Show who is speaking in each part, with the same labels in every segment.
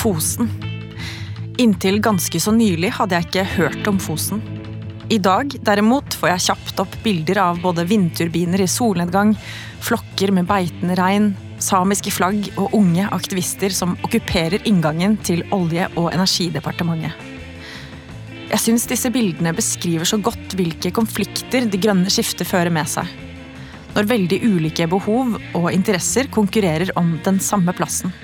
Speaker 1: Fosen. Inntil ganske så nylig hadde jeg ikke hørt om Fosen. I dag derimot får jeg kjapt opp bilder av både vindturbiner i solnedgang, flokker med beitende rein, samiske flagg og unge aktivister som okkuperer inngangen til Olje- og energidepartementet. Jeg syns disse bildene beskriver så godt hvilke konflikter det grønne skiftet fører med seg. Når veldig ulike behov og interesser konkurrerer om den samme plassen.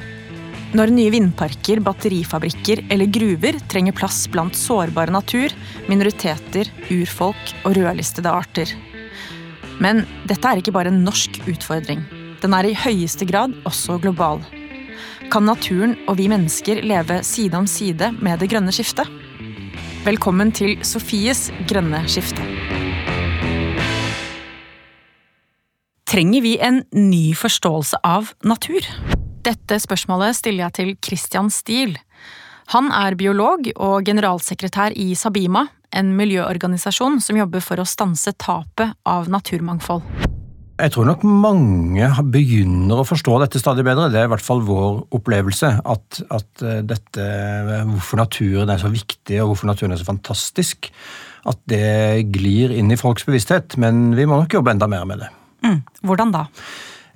Speaker 1: Når nye vindparker, batterifabrikker eller gruver trenger plass blant sårbar natur, minoriteter, urfolk og rødlistede arter. Men dette er ikke bare en norsk utfordring. Den er i høyeste grad også global. Kan naturen og vi mennesker leve side om side med det grønne skiftet? Velkommen til Sofies grønne skifte. Trenger vi en ny forståelse av natur? Dette spørsmålet stiller jeg til Christian Steele. Han er biolog og generalsekretær i Sabima, en miljøorganisasjon som jobber for å stanse tapet av naturmangfold.
Speaker 2: Jeg tror nok mange begynner å forstå dette stadig bedre. Det er i hvert fall vår opplevelse. At, at eh, dette, hvorfor naturen er så viktig og hvorfor naturen er så fantastisk, at det glir inn i folks bevissthet. Men vi må nok jobbe enda mer med det.
Speaker 1: Mm. Hvordan da?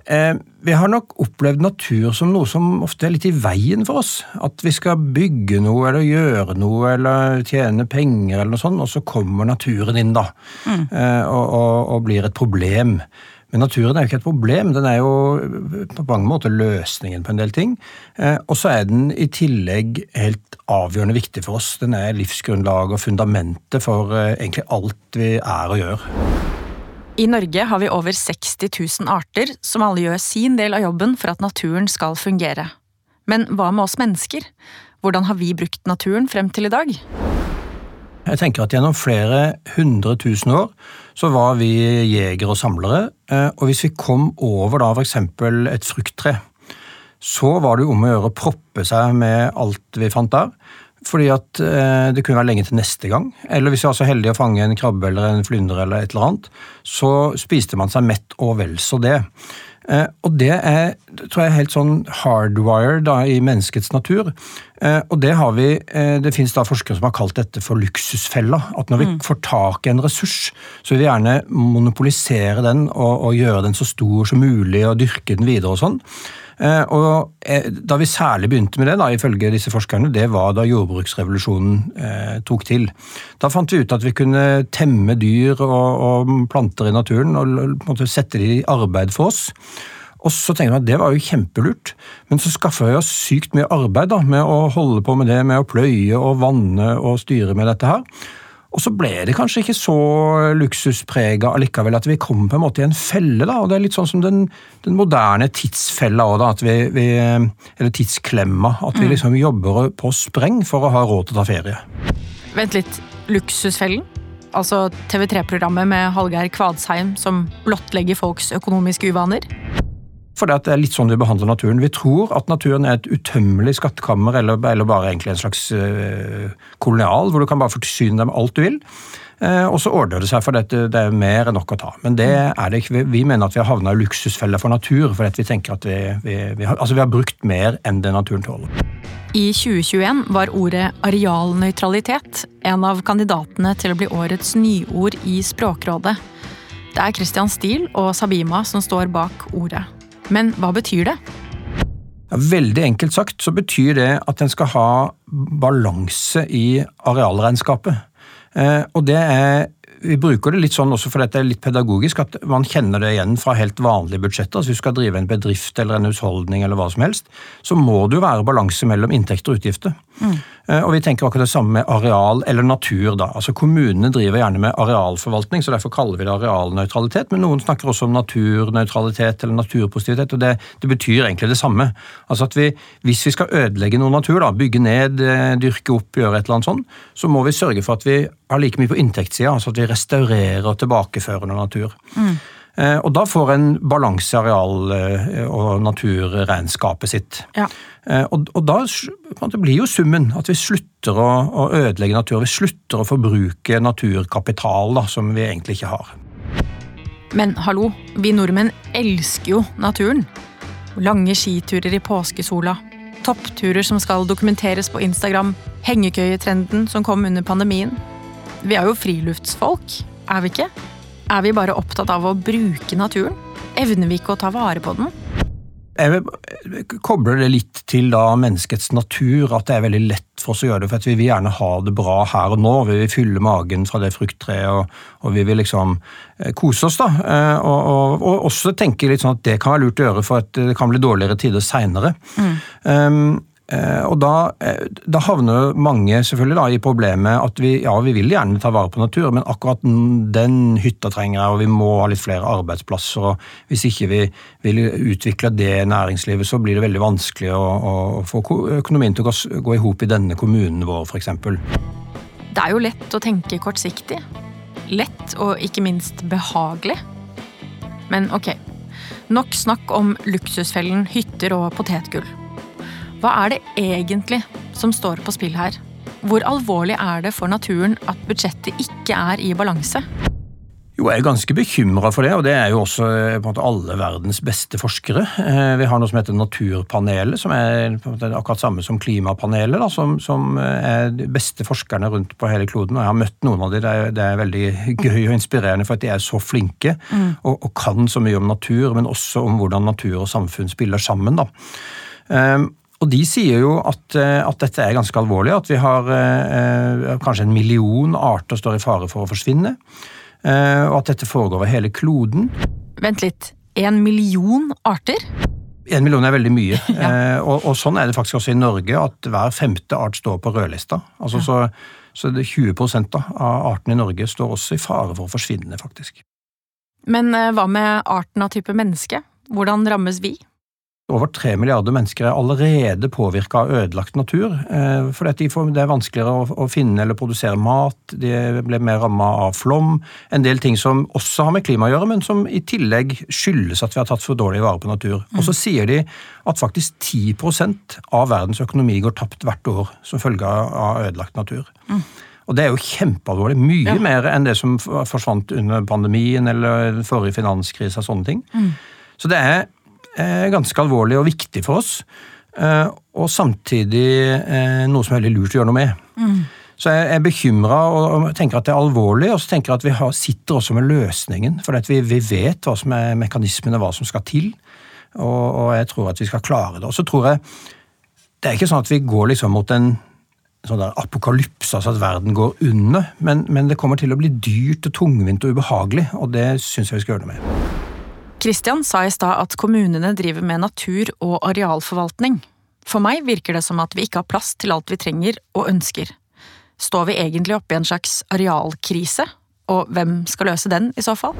Speaker 2: Eh, vi har nok opplevd natur som noe som ofte er litt i veien for oss. At vi skal bygge noe eller gjøre noe eller tjene penger eller noe sånt, og så kommer naturen inn, da. Mm. Eh, og, og, og, blir et problem. Men naturen er jo ikke et problem, den er jo på mange måter løsningen på en del ting. Eh, og så er den i tillegg helt avgjørende viktig for oss. Den er livsgrunnlaget og fundamentet for egentlig alt vi er og gjør.
Speaker 1: I Norge har vi over 60 000 arter som alle gjør sin del av jobben for at naturen skal fungere. Men hva med oss mennesker? Hvordan har vi brukt naturen frem til i dag?
Speaker 2: Jeg tenker at Gjennom flere hundre tusen år så var vi jegere og samlere. Eh, og hvis vi kom over da f.eks. et frukttre, så var det jo om å gjøre proppe seg med alt vi fant der. Fordi at eh, det kunne være lenge til neste gang. Eller hvis vi var så heldige å fange en krabbe eller en flyndre eller et eller annet, så spiste man seg mett og vel så det. Eh, og det er tror jeg, helt sånn hardwired da, i menneskets natur. Eh, og det har vi Det fins forskere som har kalt dette for luksusfella. At når vi mm. får tak i en ressurs, så vil vi gjerne monopolisere den og, og gjøre den så stor som mulig og dyrke den videre og sånn. Eh, og eh, Da vi særlig begynte med det, da, ifølge disse forskerne, det var da jordbruksrevolusjonen eh, tok til. Da fant vi ut at vi kunne temme dyr og, og planter i naturen og sette de i arbeid for oss. Og så tenkte vi at det var jo kjempelurt, men så skaffa vi oss sykt mye arbeid da, med å holde på med det, med å pløye og vanne og styre med dette her. Og så ble det kanskje ikke så luksusprega allikevel at vi kom på en måte i en felle. da, og Det er litt sånn som den, den moderne tidsfella òg, at vi, vi, eller tidsklemma. At vi mm. liksom jobber på spreng for å ha råd til å ta ferie.
Speaker 1: Vent litt. Luksusfellen? Altså TV3-programmet med Hallgeir Kvadsheim som blottlegger folks økonomiske uvaner?
Speaker 2: For det er litt sånn vi behandler naturen. Vi tror at naturen er et utømmelig skattekammer, eller, eller bare egentlig en slags uh, kolonial, hvor du kan bare forsyne deg med alt du vil. Uh, og så ordner det seg, for dette, det er mer enn nok å ta. Men det er det ikke. Vi, mener at vi har havna i luksusfelle for natur, for vi tenker at vi, vi, vi, har, altså vi har brukt mer enn det naturen tåler.
Speaker 1: I 2021 var ordet arealnøytralitet en av kandidatene til å bli årets nyord i Språkrådet. Det er Christian Steele og Sabima som står bak ordet. Men hva betyr det?
Speaker 2: Veldig enkelt sagt så betyr det at en skal ha balanse i arealregnskapet. Eh, og det er vi bruker det litt sånn også fordi det er litt pedagogisk, at man kjenner det igjen fra helt vanlige budsjetter. Altså, hvis du skal drive en bedrift eller en husholdning, eller hva som helst, så må det jo være balanse mellom inntekter og utgifter. Mm. Og Vi tenker akkurat det samme med areal eller natur. da. Altså Kommunene driver gjerne med arealforvaltning, så derfor kaller vi det arealnøytralitet. Men noen snakker også om naturnøytralitet eller naturpositivitet, og det, det betyr egentlig det samme. Altså at vi, Hvis vi skal ødelegge noe natur, da, bygge ned, eh, dyrke opp, gjøre et eller annet sånt, så må vi sørge for at vi har like mye på inntektssida, altså at vi restaurerer og tilbakefører noe natur. Mm. Eh, og da får en balanse i areal- eh, og naturregnskapet sitt. Ja. Eh, og, og, da det blir jo summen at vi slutter å, å, ødelegge natur. Vi slutter å forbruke naturkapital da, som vi egentlig ikke har.
Speaker 1: Men hallo, vi nordmenn elsker jo naturen. Lange skiturer i påskesola. Toppturer som skal dokumenteres på Instagram. Hengekøyetrenden som kom under pandemien. Vi er jo friluftsfolk, er vi ikke? Er vi bare opptatt av å bruke naturen? Evner vi ikke å ta vare på den?
Speaker 2: Jeg kobler det litt til da menneskets natur, at det er veldig lett for oss å gjøre det. For vi vil gjerne ha det bra her og nå. Vi vil fylle magen fra det frukttreet, og, og, vi vil liksom eh, kose oss. da. Eh, og, og, og, også tenke litt sånn at det kan være lurt å gjøre, for at det kan bli dårligere tider seinere. Mm. Um, og da, eh, da, havner mange selvfølgelig da, i problemet at vi, ja, vi vil gjerne ta vare på natur, men akkurat den hytta trenger jeg, og vi må ha litt flere arbeidsplasser. og Hvis ikke vi vil utvikle det næringslivet, så blir det veldig vanskelig å, å få økonomien til å gå, gå i hop i denne kommunen vår, f.eks.
Speaker 1: Det er jo lett å tenke kortsiktig. Lett og ikke minst behagelig. Men ok, nok snakk om luksusfellen hytter og potetgull. Hva er det egentlig som står på spill her? Hvor alvorlig er det for naturen at budsjettet ikke er i balanse?
Speaker 2: Jo, Jeg er ganske bekymra for det, og det er jo også eh, måte, alle verdens beste forskere. Eh, vi har noe som heter Naturpanelet, som er måte, akkurat samme som Klimapanelet. Da, som, som, eh, er de beste forskerne rundt på hele kloden. og Jeg har møtt noen av dem. Det er, det er veldig gøy og inspirerende for at de er så flinke mm. og, og, kan så mye om natur, men også om hvordan natur og samfunn spiller sammen. da. Um, og De sier jo at, eh, at, dette er ganske alvorlig, at vi har eh, kanskje en million arter står i fare for å forsvinne. Eh, og at dette foregår over hele kloden.
Speaker 1: Vent litt. En million arter?
Speaker 2: En million er veldig mye. ja. eh, og, og, sånn er det faktisk også i Norge, at hver femte art står på rødlista. Altså, ja. så, så 20 da, av artene i Norge står også i fare for å forsvinne, faktisk.
Speaker 1: Men eh, hva med arten av type menneske? Hvordan rammes vi?
Speaker 2: Over tre milliarder mennesker er allerede påvirka av ødelagt natur. For det er vanskeligere å finne eller produsere mat, de blir mer ramma av flom. En del ting som også har med klima å gjøre, men som i tillegg skyldes at vi har tatt for dårlig vare på natur. Og så sier de at faktisk 10% av verdens økonomi går tapt hvert år som følge av ødelagt natur. Mm. Og det er jo kjempealvorlig. Mye ja. mer enn det som forsvant under pandemien eller forrige finanskrise og sånne ting. Mm. Så det er ganske alvorlig og viktig for oss. Eh, og samtidig eh, noe som er veldig lurt å gjøre noe med. Mm. Så jeg er bekymra og tenker at det er alvorlig, og så tenker jeg at vi sitter også med løsningen. For vi, vi, vet hva som er mekanismene, hva som skal til. Og, og, jeg tror at vi skal klare det. Og så tror jeg Det er ikke sånn at vi går liksom mot en sånn der apokalypse, altså at verden går under. Men, men det kommer til å bli dyrt og tungvint og ubehagelig, og det syns jeg vi skal gjøre noe med.
Speaker 1: Kristian sa i stad at kommunene driver med natur- og arealforvaltning. For meg virker det som at vi ikke har plass til alt vi trenger og ønsker. Står vi egentlig oppe i en slags arealkrise, og hvem skal løse den i så fall?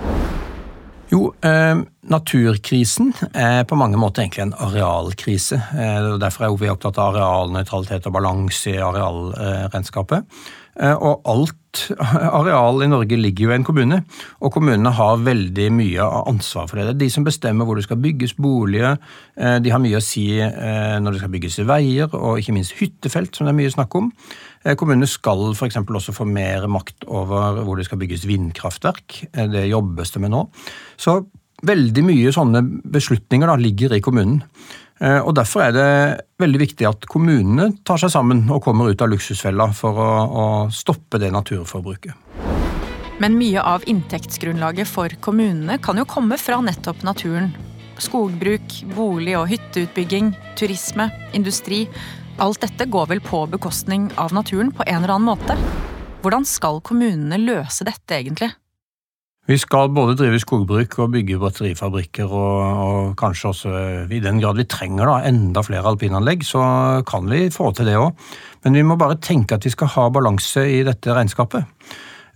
Speaker 2: Jo, eh, naturkrisen er på mange måter egentlig en arealkrise. Eh, derfor er vi opptatt av arealnøytralitet og balanse i arealregnskapet. Eh, og alt areal i Norge ligger jo i en kommune, og kommunene har veldig mye ansvar for det. De som bestemmer hvor det skal bygges boliger, eh, de har mye å si eh, når det skal bygges veier, og ikke minst hyttefelt, som det er mye snakk om. Kommunene skal f.eks. også få mer makt over hvor det skal bygges vindkraftverk. Det jobbes det med nå. Så veldig mye sånne beslutninger da, ligger i kommunen. Eh, og Derfor er det veldig viktig at kommunene tar seg sammen og kommer ut av luksusfella for å, å stoppe det naturforbruket.
Speaker 1: Men mye av inntektsgrunnlaget for kommunene kan jo komme fra nettopp naturen. Skogbruk, bolig- og hytteutbygging, turisme, industri. Alt dette går vel på bekostning av naturen på en eller annen måte. Hvordan skal kommunene løse dette, egentlig?
Speaker 2: Vi skal både drive skogbruk og bygge batterifabrikker, og, og kanskje også, i den grad vi trenger da, enda flere alpinanlegg, så kan vi få til det òg. Men vi må bare tenke at vi skal ha balanse i dette regnskapet.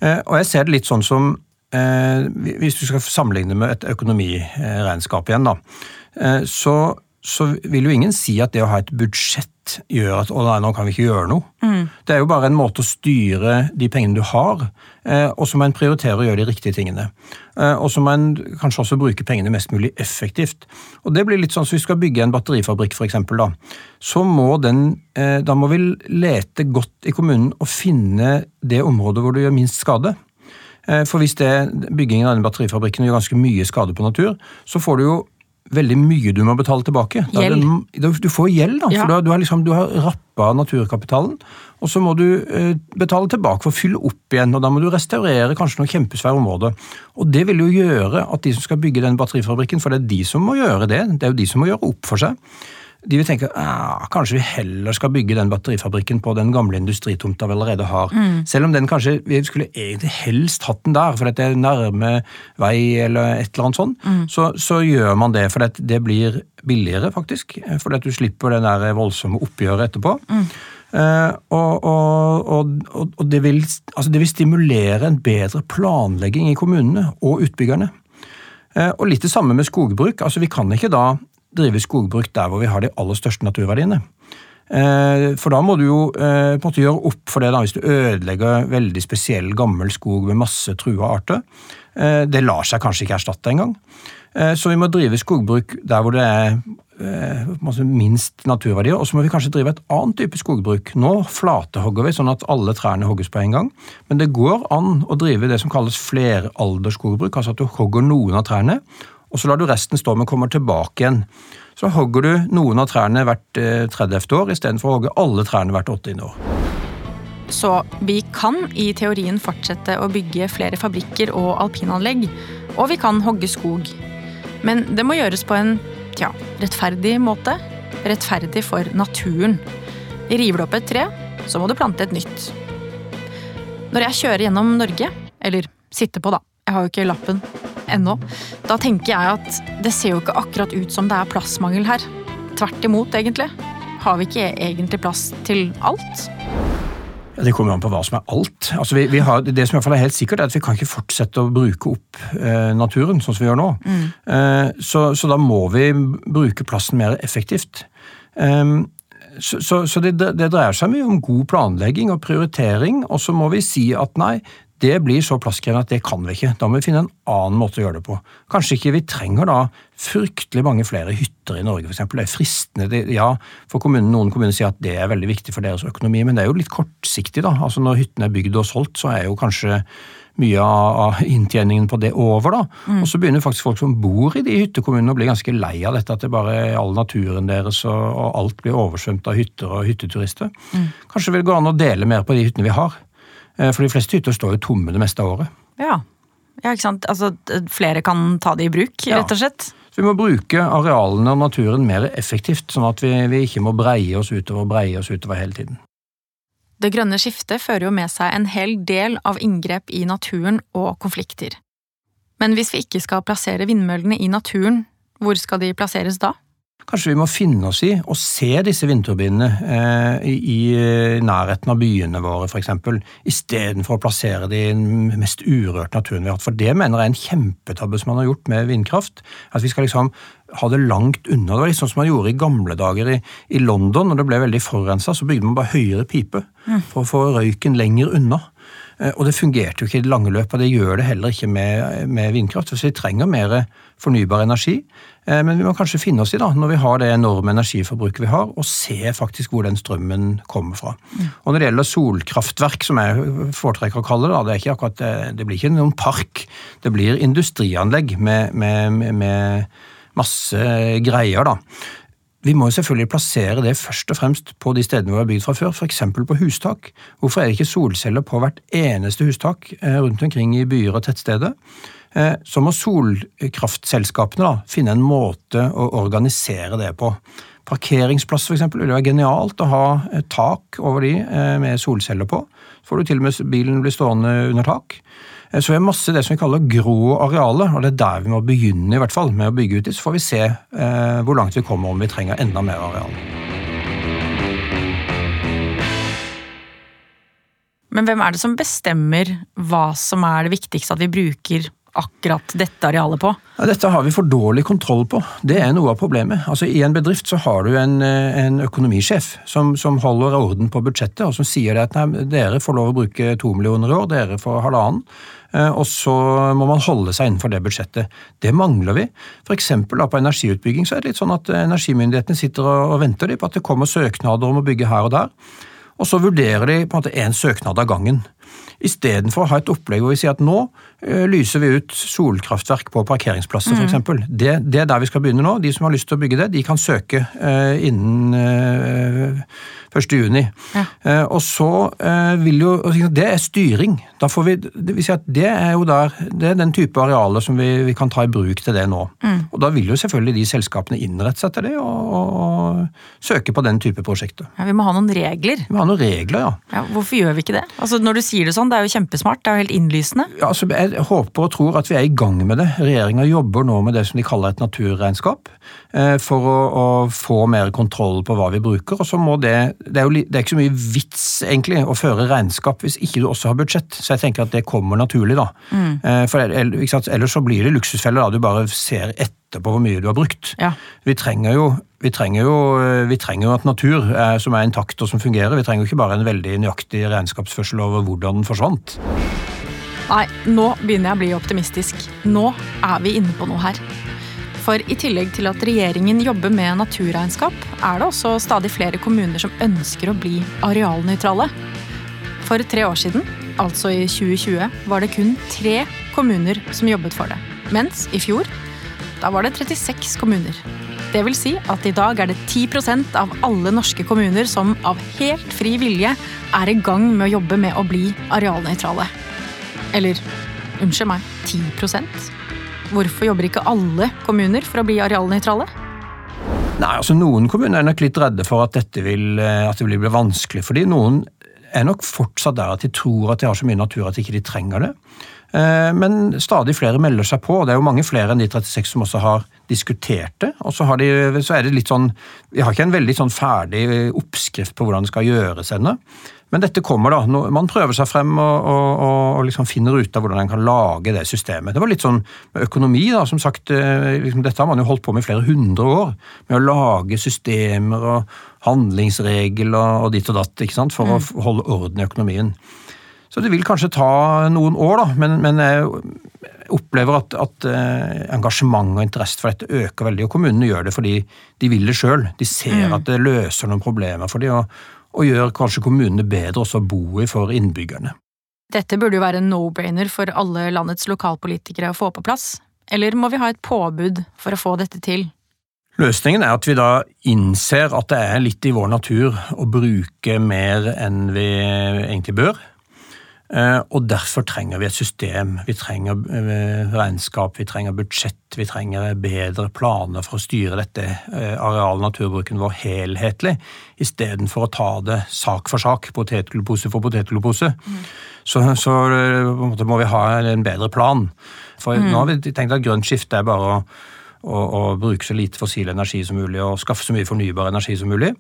Speaker 2: Eh, og jeg ser det litt sånn som eh, Hvis du skal sammenligne med et økonomiregnskap igjen, da, eh, så så vil jo ingen si at det å ha et budsjett gjør at å nei, nå kan vi ikke gjøre noe. Mm. Det er jo bare en måte å styre de pengene du har, eh, og så må en prioritere å gjøre de riktige tingene. Eh, og så må en kanskje også bruke pengene mest mulig effektivt. Og det blir litt sånn som så vi skal bygge en batterifabrikk, f.eks. Da. Så må den, eh, da må vi lete godt i kommunen og finne det området hvor det gjør minst skade. For hvis det, byggingen av den batterifabrikken gjør ganske mye skade på natur, så får du jo veldig mye du må betale tilbake.
Speaker 1: Gjeld.
Speaker 2: det- Du får gjeld, da.
Speaker 1: Ja.
Speaker 2: For da, du har, liksom, du har rappa naturkapitalen, og så må du eh, betale tilbake for å fylle opp igjen. og Da må du restaurere kanskje noen kjempesvære områder. Og Det vil jo gjøre at de som skal bygge den batterifabrikken, for det er de som må gjøre det, det er jo de som må gjøre opp for seg, de vil tenke ah, kanskje vi heller skal bygge den batterifabrikken på den gamle industritomta vi allerede har. Selv om den kanskje, vi skulle egentlig helst hatt den der, for det er nærme vei eller et eller annet sånt, så, så gjør man det. For det, det blir billigere, faktisk. For at du slipper den der voldsomme oppgjøret etterpå. Eh, og, og, og, og det, vil, altså det vil stimulere en bedre planlegging i kommunene og utbyggerne. Eh, Og litt det samme med skogbruk. Altså Vi kan ikke da drive skogbruk der hvor vi har de aller største naturverdiene. Eh, For da må du jo eh, på en måte gjøre opp for det da, hvis du ødelegger veldig spesiell gammel skog med masse trua arter. Eh, Det lar seg kanskje ikke erstatte engang. Så vi må drive skogbruk der hvor det er minst naturverdier, og så må vi kanskje drive et annet type skogbruk. Nå flatehogger vi sånn at alle trærne hogges på en gang, men det går an å drive det som kalles fleralderskogbruk, altså at du hogger noen av trærne, og så lar du resten stå, men kommer tilbake igjen. Så hogger du noen av trærne hvert eh, 30. år, istedenfor å hogge alle trærne hvert 80. år.
Speaker 1: Så vi kan i teorien fortsette å bygge flere fabrikker og alpinanlegg, og vi kan hogge skog. Men det må gjøres på en tja, rettferdig måte. Rettferdig for naturen. River du opp et tre, så må du plante et nytt. Når jeg kjører gjennom Norge, eller sitter på da, jeg har jo ikke lappen ennå, da tenker jeg at det ser jo ikke akkurat ut som det er plassmangel her. Tvert imot, egentlig. Har vi ikke egentlig plass til alt?
Speaker 2: Ja, Det kommer an på hva som er alt. Altså, vi, vi har, det som i hvert fall er helt sikkert, er at vi kan ikke fortsette å bruke opp eh, naturen sånn som vi gjør nå. Eh, så, så da må vi bruke plassen mer effektivt. Ehm, så så, så det, det dreier seg mye om god planlegging og prioritering, og så må vi si at nei, det blir så plasskrevende at det kan vi ikke. Da må vi finne en annen måte å gjøre det på. Kanskje ikke vi trenger da fryktelig mange flere hytter i Norge, f.eks. Det er fristende. Det, ja, for kommunen, Noen kommuner sier at det er veldig viktig for deres økonomi, men det er jo litt kortsiktig. da. Altså Når hyttene er bygd og solgt, så er jo kanskje mye av inntjeningen på det over. da. Og så begynner faktisk folk som bor i de hyttekommunene å bli ganske lei av dette, at det bare er all naturen deres og, og alt blir oversvømt av hytter og hytteturister. Kanskje vil det gå an å dele mer på de hyttene vi har. Eh, For de fleste hytter står jo tomme det meste av året.
Speaker 1: Ja. ja, ikke sant. Altså, flere kan ta det i bruk,
Speaker 2: Ja.
Speaker 1: rett og slett.
Speaker 2: Så vi må bruke arealene og naturen mer effektivt, sånn at vi, vi ikke må breie oss utover breie oss utover hele tiden.
Speaker 1: Det grønne skiftet fører jo med seg en hel del av inngrep i naturen og konflikter. Men hvis vi ikke skal plassere vindmøllene i naturen, hvor skal de plasseres da?
Speaker 2: Kanskje vi må finne oss i å se disse vindturbinene eh, i, i nærheten av byene våre, f.eks., istedenfor å plassere de i den mest urørte naturen vi har hatt. For det mener jeg er en kjempetabbe som man har gjort med vindkraft. At vi skal liksom ha det langt unna. Det var litt sånn som man gjorde i gamle dager i, i London, når det ble veldig forurensa, så bygde man bare høyere pipe for å få røyken lenger unna. Eh, Og det fungerte jo ikke i det lange løpet, og det gjør det heller ikke med, med vindkraft. Så vi trenger mer fornybar energi. Eh, Men vi må kanskje finne oss i, da, når vi har det enorme energiforbruket vi har, og se faktisk hvor den strømmen kommer fra. Og når det gjelder solkraftverk, som jeg foretrekker å kalle det, da, det ikke akkurat, eh, det blir ikke noen park. Det blir industrianlegg med, med, med masse greier, da. Vi må selvfølgelig plassere det først og fremst på de stedene hvor vi har bygd fra før, f.eks. på hustak. Hvorfor er det ikke solceller på hvert eneste hustak eh, rundt omkring i byer og tettsteder? Eh, Så må solkraftselskapene da finne en måte å organisere det på. Parkeringsplass for eksempel, vil være genialt å ha tak over de eh, med solceller på. Så får du til og med bilen bli stående under tak. Eh, Så vi har masse det som vi kaller grå arealer, og det er der vi må begynne i hvert fall med å bygge ut. Så får vi se eh, hvor langt vi kommer om vi trenger enda mer areal.
Speaker 1: Men hvem er det som bestemmer hva som er det viktigste at vi bruker akkurat dette arealet på?
Speaker 2: Ja, dette har vi for dårlig kontroll på. Det er noe av problemet. Altså, I en bedrift så har du en, eh, en økonomisjef som, som holder orden på budsjettet, og som sier at nei, dere får lov å bruke to millioner i år, dere får halvannen. Eh, Og så må man holde seg innenfor det budsjettet. Det mangler vi. For eksempel da, på energiutbygging så er det litt sånn at eh, energimyndighetene sitter og, venter på at det kommer søknader om å bygge her og der. Og så vurderer de på en måte én søknad av gangen. Istedenfor å ha et opplegg hvor vi sier at nå uh, lyser vi ut solkraftverk på parkeringsplasser, mm. f.eks. Det, det er der vi skal begynne nå. De som har lyst til å bygge det, de kan søke uh, innen uh, 1. juni. Ja. Uh, og så vil jo Det er styring. Da får vi, det, vil si at det er jo der, det er den type arealer som vi, vi kan ta i bruk til det nå. Mm. Og da vil jo selvfølgelig de selskapene innrette seg til det og, og, og søke på den type prosjekter.
Speaker 1: Ja, Vi må ha noen regler.
Speaker 2: Vi må ha noen regler, ja.
Speaker 1: ja hvorfor gjør vi ikke det? Altså Når du sier det sånn, det er jo kjempesmart, det er jo helt innlysende.
Speaker 2: Ja, altså Jeg håper og tror at vi er i gang med det. Regjeringa jobber nå med det som de kaller et naturregnskap. Eh, for å, å få mer kontroll på hva vi bruker. og så må det, det er jo det er ikke så mye vits egentlig å føre regnskap hvis ikke du også har budsjett. Så jeg tenker at det kommer naturlig, da. Mm. Eh, for Ellers så blir det luksusfeller, da du bare ser etterpå hvor mye du har brukt. Ja. Vi trenger jo vi trenger jo, vi trenger jo at natur er, som er intakt og som fungerer. Vi trenger jo ikke bare en veldig nøyaktig regnskapsførsel over hvordan den forsvant.
Speaker 1: Nei, nå begynner jeg å bli optimistisk. Nå er vi inne på noe her. For i tillegg til at regjeringen jobber med naturregnskap, er det også stadig flere kommuner som ønsker å bli arealnøytrale. For tre år siden, altså i 2020, var det kun tre kommuner som jobbet for det. Mens i fjor, da var det 36 kommuner. Det vil si at i dag er det 10% av alle norske kommuner som av helt fri vilje er i gang med å jobbe med å bli arealnøytrale. Eller unnskyld meg, 10% Hvorfor jobber ikke alle kommuner for å bli arealnøytrale?
Speaker 2: Nei, altså Noen kommuner er nok litt redde for at dette vil, eh, at det vil bli vanskelig. fordi noen er nok fortsatt der at de tror at de har så mye natur at de ikke trenger det. Eh, men stadig flere melder seg på, og det er jo mange flere enn de 36 som også har diskutert det. Og så, de, så er det litt sånn Vi har ikke en veldig sånn ferdig oppskrift på hvordan det skal gjøres ennå. Men dette kommer, da. Man prøver seg frem og, og, og liksom finner ut av hvordan en kan lage det systemet. Det var litt sånn med økonomi, da. Som sagt, eh, liksom, dette har man jo holdt på med i flere hundre år. Med å lage systemer og handlingsregel og, og ditt og datt, ikke sant, for mm. å holde orden i økonomien. Så det vil kanskje ta noen år, da, men, men jeg opplever at, at uh, engasjement og interesse for dette øker veldig. Og kommunene gjør det fordi de vil det sjøl. De ser mm. at det løser noen problemer for dem. Og, og gjør kanskje kommunene bedre også å bo i for innbyggerne.
Speaker 1: Dette burde jo være en no-brainer for alle landets lokalpolitikere å få på plass, eller må vi ha et påbud for å få dette til?
Speaker 2: Løsningen er at vi da innser at det er litt i vår natur å bruke mer enn vi egentlig bør. Eh, og derfor trenger vi et system. Vi trenger eh, regnskap, vi trenger budsjett, vi trenger bedre planer for å styre dette eh, areal- og naturbruken vår helhetlig, istedenfor å ta det sak for sak, potetgullpose for potetgullpose. Mm. Så, så må vi ha en bedre plan. For mm. nå har vi tenkt at grønt skifte er bare å, å, å bruke så lite fossil energi som mulig og skaffe så mye fornybar energi som mulig.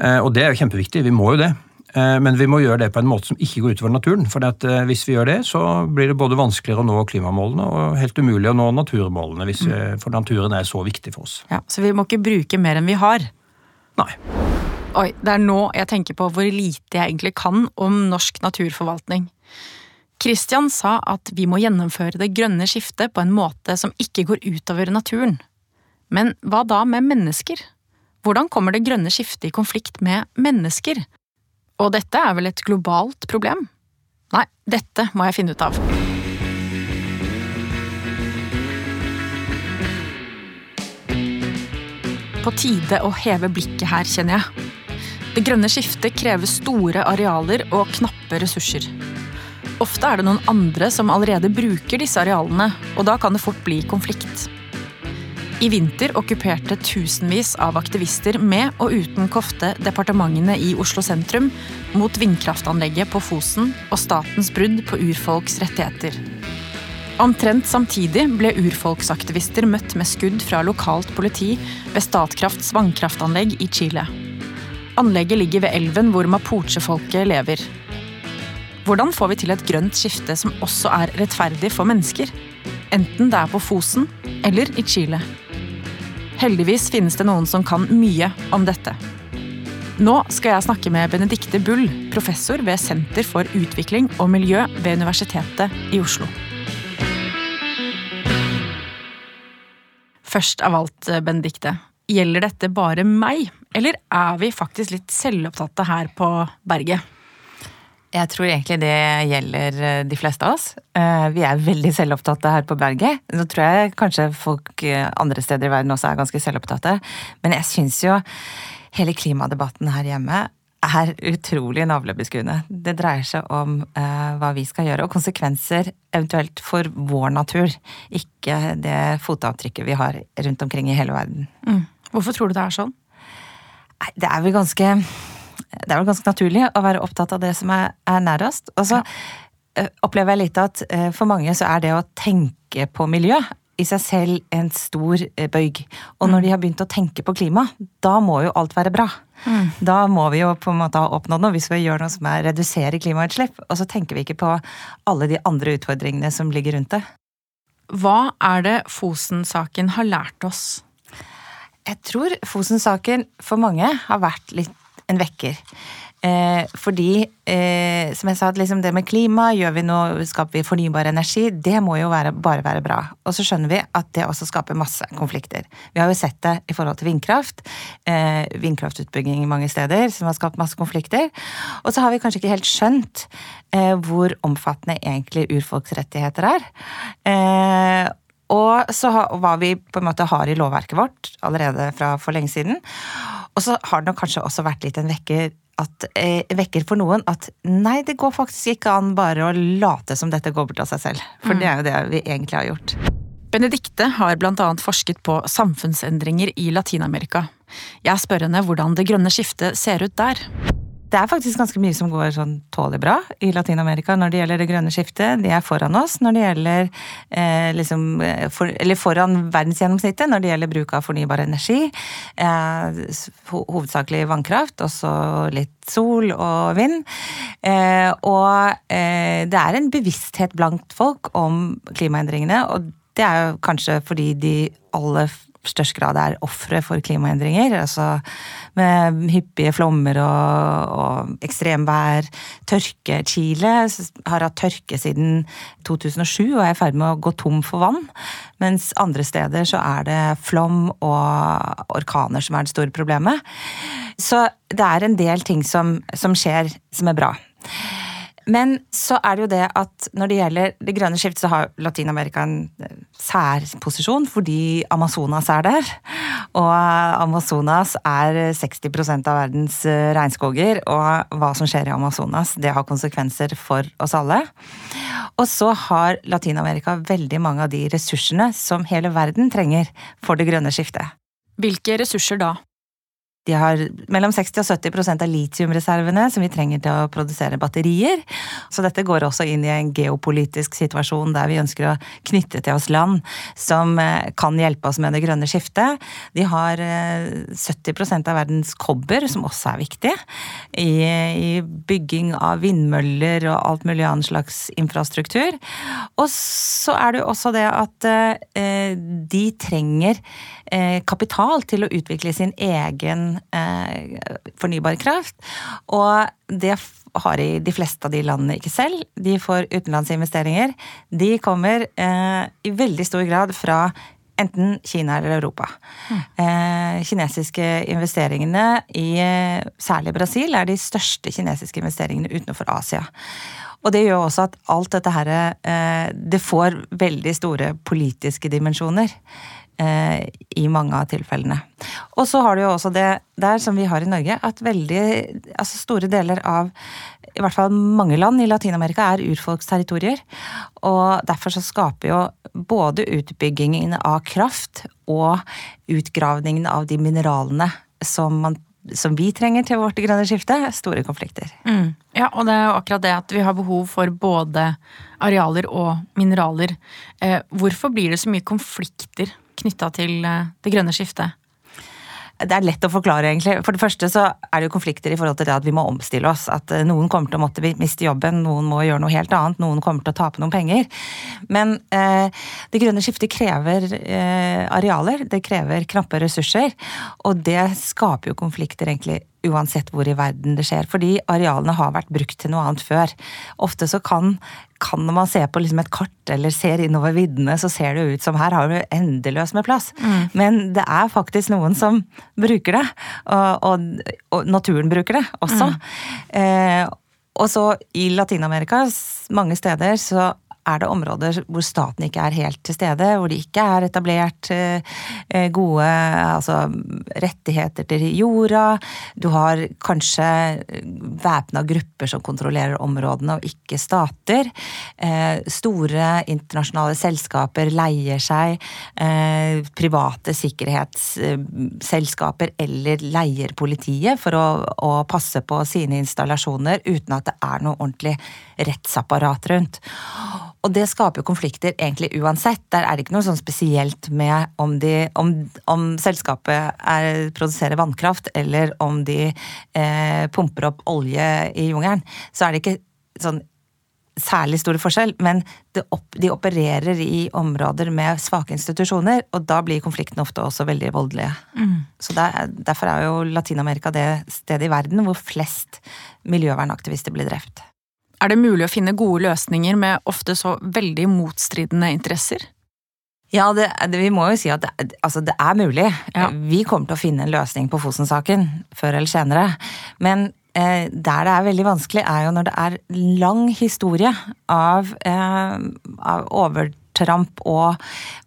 Speaker 2: Og det er jo kjempeviktig, vi må jo det. Eh, men vi må gjøre det på en måte som ikke går utover naturen. For eh, hvis vi gjør det, så blir det både vanskeligere å nå klimamålene og helt umulig å nå naturmålene. Hvis, mm. For naturen er så viktig for oss.
Speaker 1: Ja, Så vi må ikke bruke mer enn vi har?
Speaker 2: Nei.
Speaker 1: Oi, det er nå jeg tenker på hvor lite jeg egentlig kan om norsk naturforvaltning. Kristian sa at vi må gjennomføre det grønne skiftet på en måte som ikke går utover naturen. Men hva da med mennesker? Hvordan kommer det grønne skiftet i konflikt med mennesker? Og dette er vel et globalt problem? Nei, dette må jeg finne ut av. På tide å heve blikket her, kjenner jeg. Det grønne skiftet krever store arealer og knappe ressurser. Ofte er det noen andre som allerede bruker disse arealene, og da kan det fort bli konflikt. I vinter okkuperte tusenvis av aktivister med og uten kofte departementene i Oslo sentrum mot vindkraftanlegget på Fosen og statens brudd på urfolks rettigheter. Omtrent samtidig ble urfolksaktivister møtt med skudd fra lokalt politi ved Statkrafts vannkraftanlegg i Chile. Anlegget ligger ved elven hvor mapuche-folket lever. Hvordan får vi til et grønt skifte som også er rettferdig for mennesker? Enten det er på Fosen eller i Chile. Heldigvis finnes det noen som kan mye om dette. Nå skal jeg snakke med Benedicte Bull, professor ved Senter for utvikling og miljø ved Universitetet i Oslo. Først av alt, Benedicte. Gjelder dette bare meg, eller er vi faktisk litt selvopptatte her på berget?
Speaker 3: Jeg tror egentlig det gjelder eh, de fleste av oss. Eh, vi er veldig selvopptatte her på berget. Så tror jeg kanskje folk eh, andre steder i verden også er ganske selvopptatte. Men jeg syns jo hele klimadebatten her hjemme er utrolig navlebeskuende. Det dreier seg om hva vi skal gjøre, og konsekvenser eventuelt for vår natur. Ikke det fotavtrykket vi har rundt omkring i hele verden.
Speaker 1: Mm. Hvorfor tror du det er sånn?
Speaker 3: Det er vel ganske det er vel ganske naturlig å være opptatt av det som er, er nærest. Og så ja. opplever jeg litt at for mange så er det å tenke på miljø i seg selv en stor bøyg. Og når mm. de har begynt å tenke på klima, da må jo alt være bra. Mm. Da må vi jo på en måte ha oppnådd noe hvis vi gjør noe som er redusere klimautslipp. Og så tenker vi ikke på alle de andre utfordringene som ligger rundt det.
Speaker 1: Hva er det Fosen-saken har lært oss?
Speaker 3: Jeg tror Fosen-saken for mange har vært litt en vekker. Eh, fordi, eh, som jeg sa, liksom det med klima, gjør vi noe, skaper vi fornybar energi, det må jo være, bare være bra. Og så skjønner vi at det også skaper masse konflikter. Vi har jo sett det i forhold til vindkraft. Eh, vindkraftutbygging mange steder som har skapt masse konflikter. Og så har vi kanskje ikke helt skjønt eh, hvor omfattende egentlig urfolksrettigheter er. Eh, og så hva vi på en måte har i lovverket vårt allerede fra for lenge siden. Og så har det nok kanskje også vært litt en vekker at, eh, vekker for noen at nei, det går faktisk ikke an bare å late som dette går bort av seg selv. For mm. det er jo det vi egentlig har gjort.
Speaker 1: Benedikte har bl.a. forsket på samfunnsendringer i Latin-Amerika. Jeg spør henne hvordan det grønne skiftet ser ut der
Speaker 3: det er faktisk ganske mye som går sånn tålelig bra i Latin-Amerika når det gjelder det grønne skiftet. De er foran oss når det gjelder eh, liksom, eh, for, Eller foran verdensgjennomsnittet når det gjelder bruk av fornybar energi. Eh, hovedsakelig vannkraft, også litt sol og vind. Eh, og eh, det er en bevissthet blant folk om klimaendringene, og det er jo kanskje fordi de aller størst grad er ofre for klimaendringer. altså Med hyppige flommer og, og ekstremvær. Tørke. Chile har hatt tørke siden 2007 og er i ferd med å gå tom for vann. Mens andre steder så er det flom og orkaner som er det store problemet. Så det er en del ting som, som skjer som er bra. Men så er det jo det at når det gjelder det grønne skiftet, så har Latin-Amerika en eh, særposisjon fordi Amazonas er der. Og Amazonas er 60% av verdens eh, regnskoger, og hva som skjer i Amazonas, det har konsekvenser for oss alle. Og så har Latin-Amerika veldig mange av de ressursene som hele verden trenger for det grønne skiftet.
Speaker 1: Hvilke ressurser da?
Speaker 3: De har mellom 60 og 70% av litiumreservene som vi trenger til å produsere batterier. Så dette går også inn i en geopolitisk situasjon der vi ønsker å knytte til oss land som eh, kan hjelpe oss med det grønne skiftet. De har 70 eh, av verdens kobber, som også er viktig, i, bygging av vindmøller og alt mulig annen slags infrastruktur. Og så er det jo også det at eh, de trenger kapital til å utvikle sin egen eh, fornybar kraft. Og det har i de fleste av de landene ikke selv. De får utenlandsinvesteringer. De kommer eh, i veldig stor grad fra enten Kina eller Europa. Mm. Eh, kinesiske investeringene i eh, særlig Brasil er de største kinesiske investeringene utenfor Asia. Og det gjør også at alt dette her eh, Det får veldig store politiske dimensjoner. Eh, i mange av tilfellene. Og så har du jo også det der, som vi har i Norge, at veldig altså store deler av i hvert fall mange land i Latin-Amerika er urfolksterritorier. Og derfor så skaper jo både utbyggingen av kraft og utgravningen av de mineralene som, man, som vi trenger til vårt grønne skifte, store konflikter.
Speaker 1: Mm. Ja, og det er jo akkurat det at vi har behov for både arealer og mineraler. Eh, hvorfor blir det så mye konflikter knytta til eh, det grønne skiftet?
Speaker 3: Det er lett å forklare, egentlig. For det første så er det jo konflikter i forhold til det at vi må omstille oss. At eh, noen kommer til å måtte miste jobben, noen må gjøre noe helt annet, noen kommer til å tape noen penger. Men eh, det grønne skiftet krever eh, arealer, det krever knappe ressurser. Og det skaper jo konflikter, egentlig, uansett hvor i verden det skjer. Fordi arealene har vært brukt til noe annet før. Ofte så kan, kan når man ser på liksom et kart eller ser innover viddene, så ser det ut som her har du endeløst med plass. Mm. Men det er faktisk noen som bruker det. Og, og, og naturen bruker det også. Mm. Eh, Og så i Latin-Amerika, mange steder, så er det områder hvor staten ikke er helt til stede, hvor det ikke er etablert eh, gode altså, rettigheter til jorda. Du har kanskje væpna grupper som kontrollerer områdene, og ikke stater. Eh, store internasjonale selskaper leier seg eh, private sikkerhetsselskaper eller leier politiet for å, å passe på sine installasjoner uten at det er noe ordentlig rettsapparat rundt. Og det skaper jo konflikter egentlig uansett. Der er det ikke noe sånn spesielt med om, de, om, om selskapet er, produserer vannkraft, eller om de eh, pumper opp olje i jungelen. Så er det ikke sånn særlig stor forskjell, men opp, de opererer i områder med svake institusjoner, og da blir konfliktene ofte også veldig voldelige. Mm. Så der, Derfor er jo Latin-Amerika det stedet i verden hvor flest miljøvernaktivister blir drept.
Speaker 4: Er det mulig å finne gode løsninger med ofte så veldig motstridende interesser?
Speaker 3: Ja, det, det, vi må jo si at det, altså det er mulig. Ja. Vi kommer til å finne en løsning på Fosen-saken før eller senere. Men eh, der det er veldig vanskelig, er jo når det er lang historie av, eh, av over tramp, og,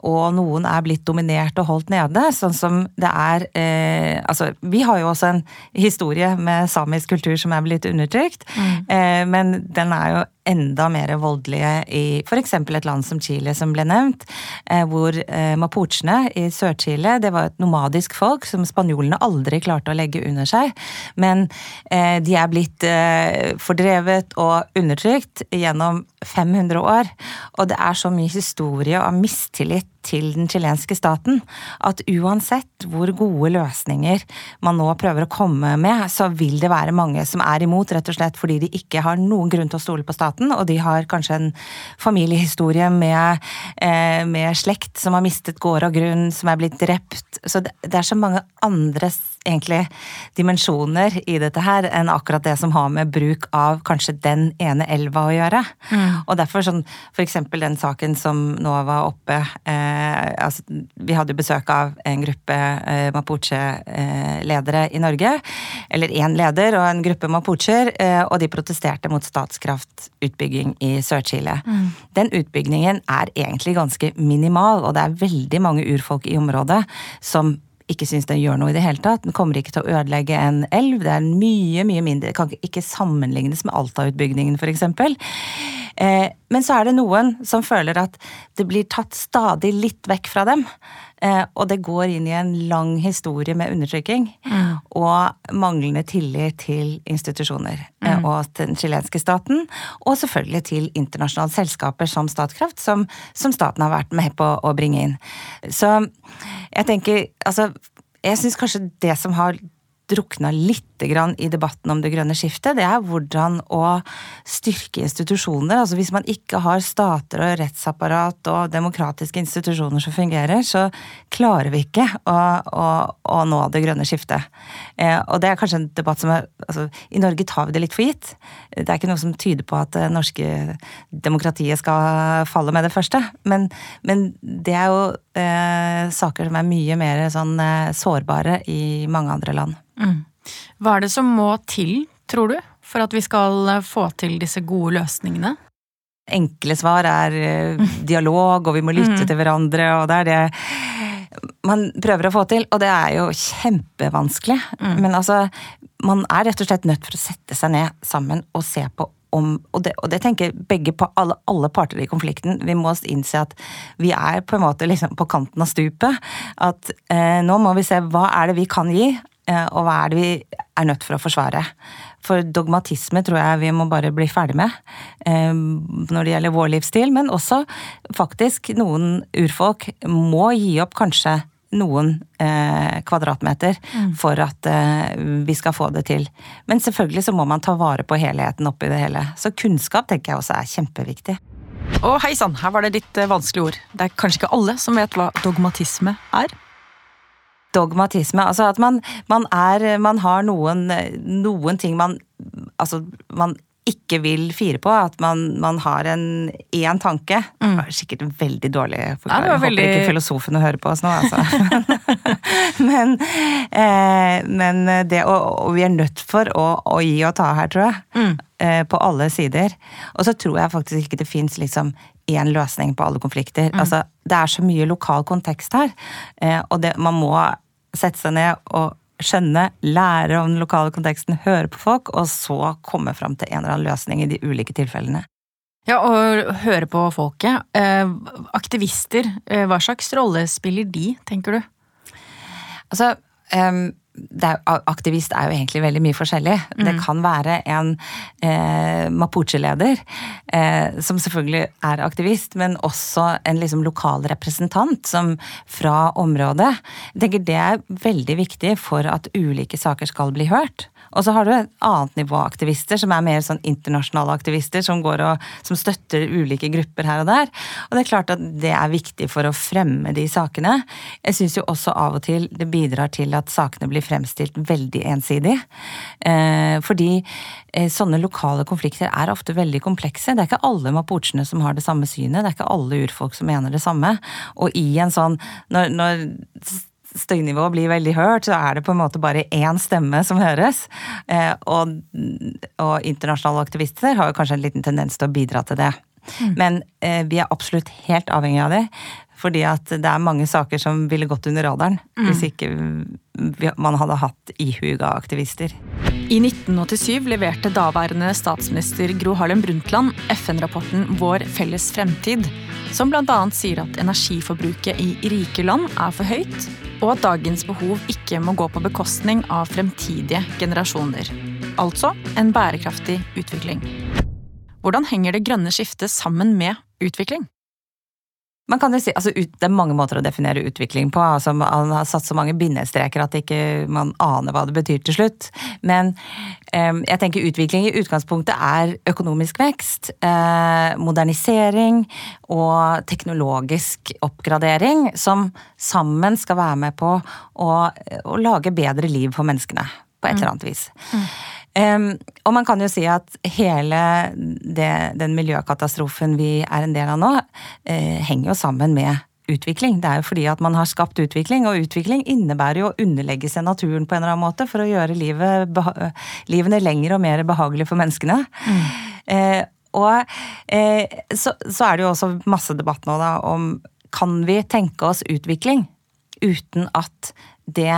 Speaker 3: og, noen er blitt dominert og holdt nede. Sånn som det er eh, Altså, vi har jo også en historie med samisk kultur som er blitt undertrykt, mm. eh, men den er jo enda mer voldelige i f.eks. et land som Chile, som ble nevnt, eh, hvor eh, mapuchene i Sør-Chile det var et nomadisk folk som spanjolene aldri klarte å legge under seg. Men eh, de er blitt fordrevet og undertrykt gjennom 500 år. Og det er så mye historie og mistillit til den chilenske staten at uansett hvor gode løsninger man nå prøver å komme med, så vil det være mange som er imot, rett og slett fordi de ikke har noen grunn til å stole på staten, og de har kanskje en familiehistorie med, eh, med slekt som har mistet gård og grunn, som er blitt drept. Så det, det er så mange andre egentlig dimensjoner i dette her enn akkurat det som har med bruk av kanskje den ene elva å gjøre. Mm. Og derfor sånn for eksempel den saken som nå var oppe eh, altså, Vi hadde jo besøk av en gruppe eh, mapuche-ledere i Norge. Eller én leder og en gruppe mapucher, eh, og de protesterte mot Statskraft-utbygging i Sør-Chile. Mm. Den utbyggingen er egentlig ganske minimal, og det er veldig mange urfolk i området som ikke syns den gjør noe i det hele tatt. Den kommer ikke til å ødelegge en elv. Det er mye, mye mindre. Det kan ikke sammenlignes med Alta-utbyggingen, f.eks. Eh, men så er det noen som føler at det blir tatt stadig litt vekk fra dem. Eh, og det går inn i en lang historie med undertrykking mm. og manglende tillit til institusjoner. Eh, mm. Og til den chilenske staten, og selvfølgelig til internasjonale selskaper som Statkraft, som, som staten har vært med på å bringe inn. Så jeg tenker altså jeg syns kanskje det som har drukna litt i debatten om det grønne skiftet, det er hvordan å styrke institusjoner. Altså Hvis man ikke har stater og rettsapparat og demokratiske institusjoner som fungerer, så klarer vi ikke å, å, å nå det grønne skiftet. Eh, og det er kanskje en debatt som er altså, I Norge tar vi det litt for gitt. Det er ikke noe som tyder på at det norske demokratiet skal falle med det første. Men, men det er jo eh, saker som er mye mer sånn eh, sårbare i mange andre land. Mm.
Speaker 4: Hva er det som må til, tror du, for at vi skal få til disse gode løsningene?
Speaker 3: Enkle svar er eh, dialog, og vi må lytte mm. til hverandre, og det er det man prøver å få til. Og det er jo kjempevanskelig. Mm. Men altså, man er rett og slett nødt for å sette seg ned sammen og se på om, og, det, og det tenker begge på alle, alle, parter i konflikten. Vi må innse at vi er på en måte liksom på kanten av stupet. At eh, nå må vi se hva er det vi kan gi, eh, og hva er det vi er nødt for å forsvare. For dogmatisme tror jeg vi må bare bli ferdig med eh, når det gjelder vår livsstil. Men også faktisk noen urfolk må gi opp kanskje noen eh, kvadratmeter mm. for at eh, vi skal få det til. Men selvfølgelig så må man ta vare på helheten oppi det hele. Så kunnskap tenker jeg også er kjempeviktig.
Speaker 4: Å hei sann, her var det litt eh, vanskelige ord. Det er kanskje ikke alle som vet hva dogmatisme er?
Speaker 3: Dogmatisme, altså at man, man er Man har noen, noen ting man Altså, man ikke vil fire på. At man, man har en én tanke. Mm. Det var sikkert en veldig dårlig forklaring. Ja, veldig... Håper ikke filosofen hører på oss nå, altså. men, eh, men det og, og vi er nødt for å, å, gi og ta her, tror jeg. Mm. Eh, på alle sider. Og så tror jeg faktisk ikke det fins liksom én løsning på alle konflikter. Mm. Altså, det er så mye lokal kontekst her, eh, og det, man må sette seg ned og skjønne, lære om den lokale konteksten, høre på folk, og så komme fram til en eller annen løsning i de ulike tilfellene.
Speaker 4: Ja, og høre på folket. Eh, aktivister, eh, hva slags rolle spiller de, tenker du?
Speaker 3: Altså, um er, aktivist er jo egentlig veldig mye forskjellig. Mm. Det kan være en eh, Mapuche-leder, eh, som selvfølgelig er aktivist, men også en liksom, lokal representant som, fra området. Jeg tenker Det er veldig viktig for at ulike saker skal bli hørt. Og så har du et annet nivå aktivister, som er mer sånn internasjonale aktivister, som går og som støtter ulike grupper her og der. Og det er klart at det er viktig for å fremme de sakene. Jeg syns jo også av og til det bidrar til at sakene blir fremstilt veldig ensidig. Eh, fordi eh, sånne lokale konflikter er ofte veldig komplekse. Det er ikke alle mapuchene som har det samme synet, det er ikke alle urfolk som mener det samme. Og i en sånn når, når støynivået blir veldig hørt, så er det på en måte bare én stemme som høres. Eh, og, og internasjonale aktivister har jo kanskje en liten tendens til å bidra til det. Mm. Men vi er absolutt helt avhengig av det. Fordi at det er mange saker som ville gått under radaren mm. hvis ikke man hadde hatt ihuga aktivister.
Speaker 1: I 1987 leverte daværende statsminister Gro Harlem Brundtland FN-rapporten Vår felles fremtid, som bl.a. sier at energiforbruket i rike land er for høyt, og at dagens behov ikke må gå på bekostning av fremtidige generasjoner. Altså en bærekraftig utvikling. Hvordan henger det grønne skiftet sammen med utvikling?
Speaker 3: Man kan jo si, altså Det er mange måter å definere utvikling på. altså Man har satt så mange bindestreker at ikke man aner hva det betyr til slutt. Men eh, jeg tenker utvikling i utgangspunktet er økonomisk vekst, eh, modernisering og teknologisk oppgradering som sammen skal være med på å, å lage bedre liv for menneskene på et eller annet vis. Mm. Um, og man kan jo si at hele det, den miljøkatastrofen vi er en del av nå, uh, henger jo sammen med utvikling. Det er jo fordi at man har skapt utvikling, og utvikling innebærer jo å underlegge seg naturen på en eller annen måte for å gjøre livet, livene lengre og mer behagelig for menneskene. Mm. Uh, og uh, så, så, er det jo også masse debatt nå da om kan vi tenke oss utvikling uten at det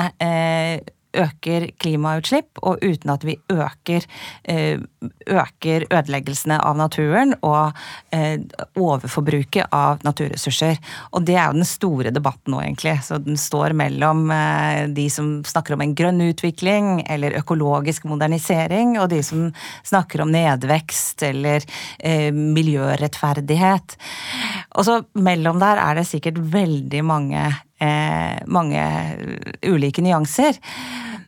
Speaker 3: øker klimautslipp, og uten at vi øker, eh, øker ødeleggelsene av naturen og eh, overforbruket av naturressurser. Og det er jo den store debatten nå, egentlig. Så den står mellom eh, de som snakker om en grønn utvikling eller økologisk modernisering, og de som snakker om nedvekst eller miljørettferdighet. Og så mellom der er det sikkert veldig mange eh, mange ulike nyanser.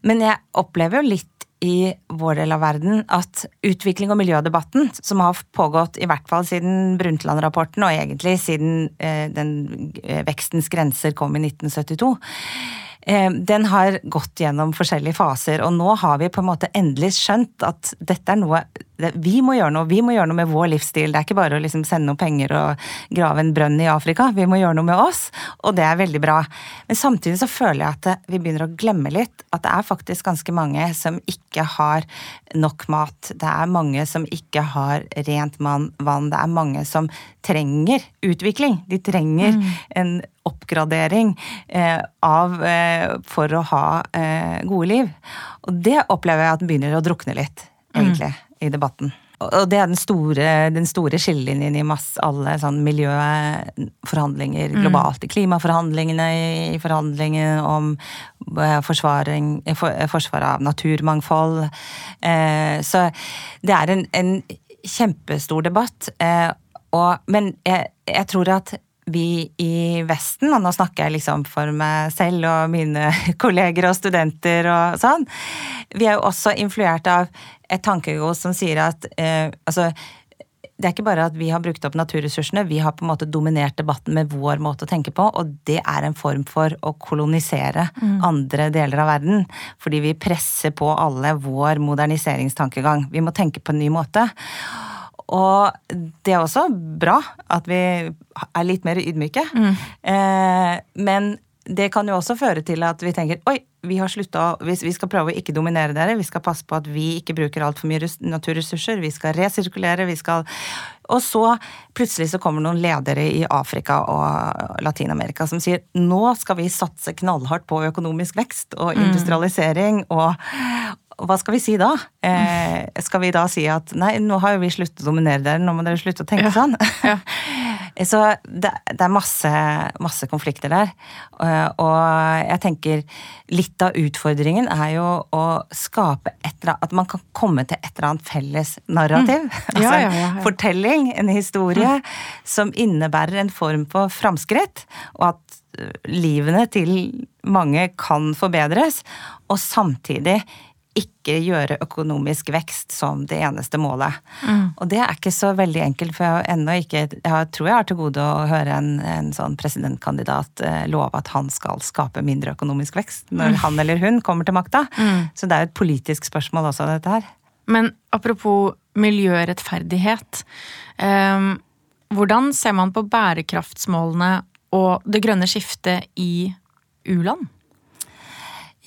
Speaker 3: Men jeg opplever jo litt i vår del av verden at utvikling- og miljødebatten, som har pågått i hvert fall siden Brundtland-rapporten, og egentlig siden eh, den eh, vekstens grenser kom i 1972, eh, den har gått gjennom forskjellige faser, og nå har vi på en måte endelig skjønt at dette er noe vi må gjøre noe vi må gjøre noe med vår livsstil. Det er ikke bare å liksom sende noen penger og grave en brønn i Afrika. Vi må gjøre noe med oss, og det er veldig bra. Men samtidig så føler jeg at vi begynner å glemme litt at det er faktisk ganske mange som ikke har nok mat. Det er mange som ikke har rent vann. Det er mange som trenger utvikling. De trenger mm. en oppgradering eh, av, eh, for å ha eh, gode liv. Og det opplever jeg at begynner å drukne litt, mm. egentlig. Mm i debatten. Og det er den store, den store skillelinjen i masse, alle sånn miljøforhandlinger mm. globalt. I klimaforhandlingene, i forhandlingene om forsvaring, for, forsvar av naturmangfold. Eh, så det er en, en kjempestor debatt. Eh, og, men jeg, jeg tror at vi i Vesten, og nå snakker jeg liksom for meg selv og mine kolleger og studenter og sånn, vi er jo også influert av et tankegods som sier at eh, altså det er ikke bare at vi har brukt opp naturressursene, vi har på en måte dominert debatten med vår måte å tenke på, og det er en form for å kolonisere mm. andre deler av verden. Fordi vi presser på alle vår moderniseringstankegang. Vi må tenke på en ny måte. Og det er også bra at vi er litt mer ydmyke. Mm. Eh, men det kan jo også føre til at vi tenker oi, vi har slutta Vi skal prøve å ikke dominere dere, vi skal passe på at vi ikke bruker altfor mye naturressurser, vi skal resirkulere, vi skal Og så plutselig så kommer noen ledere i Afrika og Latin-Amerika som sier nå skal vi satse knallhardt på økonomisk vekst og mm. industrialisering og hva skal vi si da? Eh, skal vi da si at nei, nå har jo vi sluttet å dominere dere, nå må dere slutte å tenke ja. sånn? Ja. Så det, det er masse, masse, konflikter der. Eh, og jeg tenker litt av utfordringen er jo å skape et eller annet At man kan komme til et eller annet felles narrativ. Mm. altså ja, ja, en fortelling, en historie, mm. som innebærer en form for framskritt. Og at eh, livene til mange kan forbedres. Og samtidig ikke gjøre økonomisk vekst som det eneste målet. Mm. Og det er ikke så veldig enkelt, for jeg ennå ikke Jeg tror jeg har til gode å høre en, en sånn presidentkandidat eh, love at han skal skape mindre økonomisk vekst når mm. han eller hun kommer til makta. Mm. Så det er jo et politisk spørsmål også, dette her.
Speaker 4: Men apropos miljørettferdighet. Eh, hvordan ser man på bærekraftsmålene og det grønne skiftet i u-land?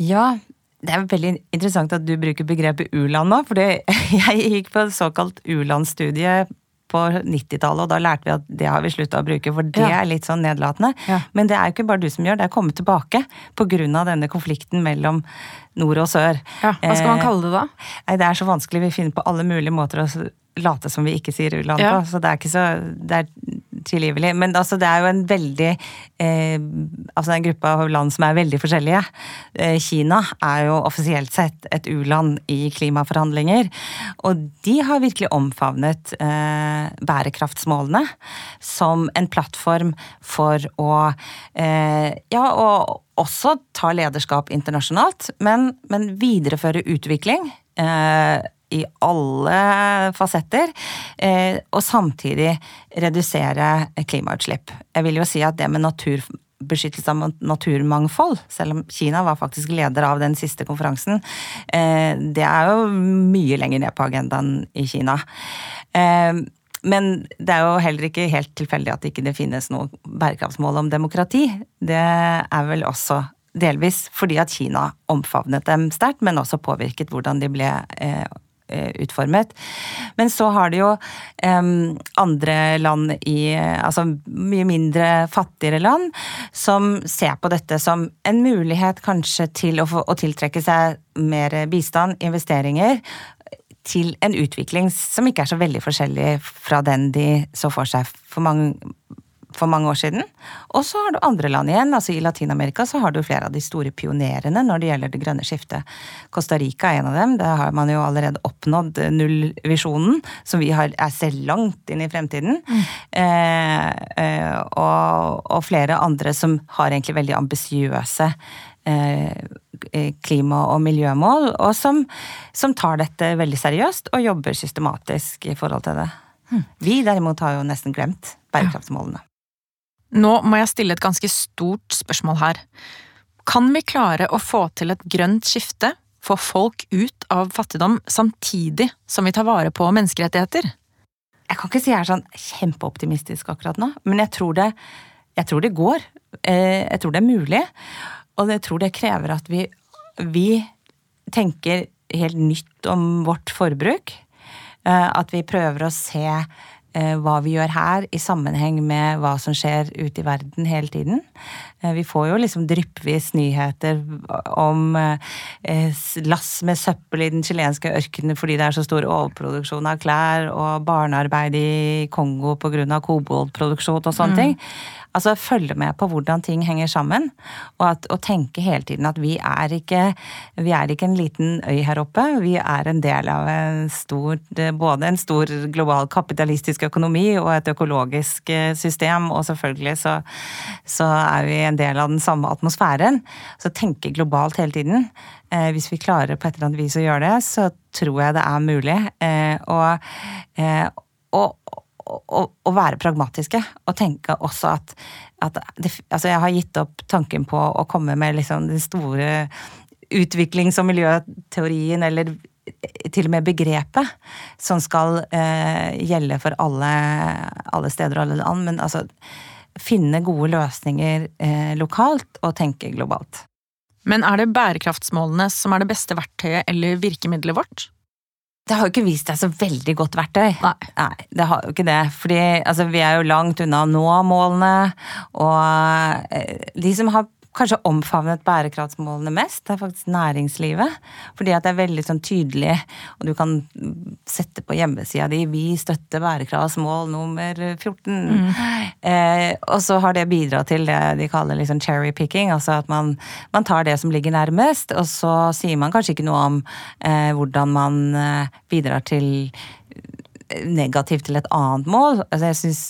Speaker 3: Ja, det er veldig interessant at du bruker begrepet u-land nå, for jeg gikk på såkalt u-landsstudie på 90-tallet, og da lærte vi at det har vi slutta å bruke, for det ja. er litt sånn nedlatende. Ja. Men det er jo ikke bare du som gjør, det er kommet tilbake pga. denne konflikten mellom nord og sør.
Speaker 4: Ja, Hva skal man kalle det da?
Speaker 3: Eh, det er så vanskelig. Vi finner på alle mulige måter å late som vi ikke sier u-land på. Så det er ikke så Det er tilgivelig. Men altså, det er jo en veldig eh, Altså en gruppe av land som er veldig forskjellige. Eh, Kina er jo offisielt sett et u-land i klimaforhandlinger. Og de har virkelig omfavnet eh, bærekraftsmålene som en plattform for å eh, Ja, og også ta lederskap internasjonalt, men, men videreføre utvikling. Eh, i alle fasetter, eh, og samtidig redusere klimautslipp. Jeg vil jo si at det med naturbeskyttelse av naturmangfold, selv om Kina var faktisk leder av den siste konferansen, eh, det er jo mye lenger ned på agendaen i Kina. Eh, men det er jo heller ikke helt tilfeldig at det ikke finnes noe bærekraftsmål om demokrati. Det er vel også delvis fordi at Kina omfavnet dem sterkt, men også påvirket hvordan de ble utformet. Men så har det jo andre land i Altså mye mindre fattigere land som ser på dette som en mulighet kanskje til å, få, å tiltrekke seg mer bistand, investeringer, til en utvikling som ikke er så veldig forskjellig fra den de så for seg for mange for mange år siden. Og så har du andre land igjen. altså I Latin-Amerika så har du flere av de store pionerene når det gjelder det grønne skiftet. Costa Rica er en av dem. Der har man jo allerede oppnådd nullvisjonen, som vi har, er ser langt inn i fremtiden. Mm. Eh, eh, og, og, flere andre som har egentlig veldig ambisiøse eh, klima- og miljømål, og som, som tar dette veldig seriøst og jobber systematisk i forhold til det. Mm. Vi derimot har jo nesten glemt bærekraftsmålene.
Speaker 4: Nå må jeg stille et ganske stort spørsmål her. Kan vi klare å få til et grønt skifte, få folk ut av fattigdom, samtidig som vi tar vare på menneskerettigheter?
Speaker 3: Jeg kan ikke si jeg er sånn kjempeoptimistisk akkurat nå, men jeg tror det, jeg tror det går. Eh, jeg tror det er mulig, og jeg tror det krever at vi, vi tenker helt nytt om vårt forbruk. Eh, at vi prøver å se hva vi gjør her, i sammenheng med hva som skjer ute i verden hele tiden. Eh, vi får jo liksom dryppvis nyheter om eh, lass med søppel i den chilenske ørkenen fordi det er så stor overproduksjon av klær, og barnearbeid i Kongo pga. koboltproduksjon og sånne mm. ting. Altså følge med på hvordan ting henger sammen, og, at, og tenke hele tiden at vi er, ikke, vi er ikke en liten øy her oppe. Vi er en del av en stor, både en stor global kapitalistisk økonomi og et økologisk eh, system, og selvfølgelig så, så er vi en del av den samme atmosfæren. Så tenke globalt hele tiden. Eh, hvis vi klarer på et eller annet vis å gjøre det, så tror jeg det er mulig. Eh, og, og, å, å, være pragmatiske og tenke også at, at det, Altså, jeg har gitt opp tanken på å komme med liksom den store utviklings- og miljøteorien, eller til og med begrepet, som skal eh, gjelde for alle, alle, steder og alle land. Men altså, finne gode løsninger eh, lokalt og tenke globalt.
Speaker 4: Men er det bærekraftsmålene som er det beste verktøyet eller virkemidlet vårt?
Speaker 3: Det har jo ikke vist seg så veldig godt verktøy.
Speaker 4: Nei.
Speaker 3: Nei det har jo ikke det. Fordi altså, vi er jo langt unna å nå målene. Og eh, de som har kanskje omfavnet bærekraftsmålene mest, det er faktisk næringslivet. Fordi at det er veldig sånn tydelig, og du kan sette på hjemmesida di 'Vi støtter bærekraftsmål nummer 14'. Mm. Eh, og så har det bidratt til det de kaller liksom cherry picking, altså at man, man, tar det som ligger nærmest, og så sier man kanskje ikke noe om eh, hvordan man eh, bidrar til negativt til et annet mål. Altså jeg synes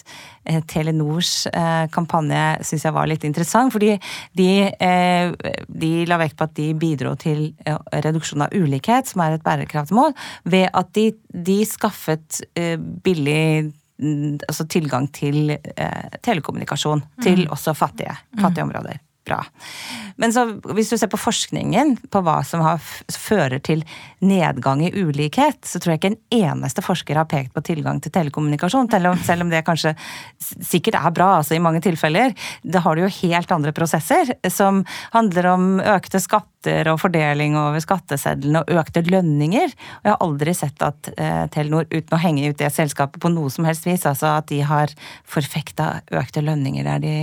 Speaker 3: eh, Telenors eh, kampanje synes jeg var litt interessant, fordi de, eh, de, la vekt på at de bidro til reduksjon av ulikhet, som er et bærekraftig mål, ved at de, de skaffet eh, billig mm, altså tilgang til telekommunikasjon til mm. også fattige, fattige mm. områder bra. Men så, hvis du ser på forskningen på hva som har, fører til nedgang i ulikhet, så tror jeg ikke en eneste forsker har pekt på tilgang til telekommunikasjon, selv om, det kanskje sikkert er bra altså i mange tilfeller. Da har du jo helt andre prosesser som handler om økte skatter og fordeling over skatteseddelen og økte lønninger. Og jeg har aldri sett at eh, Telenor, uten å henge ut det selskapet på noe som helst vis, altså at de har forfekta økte lønninger der de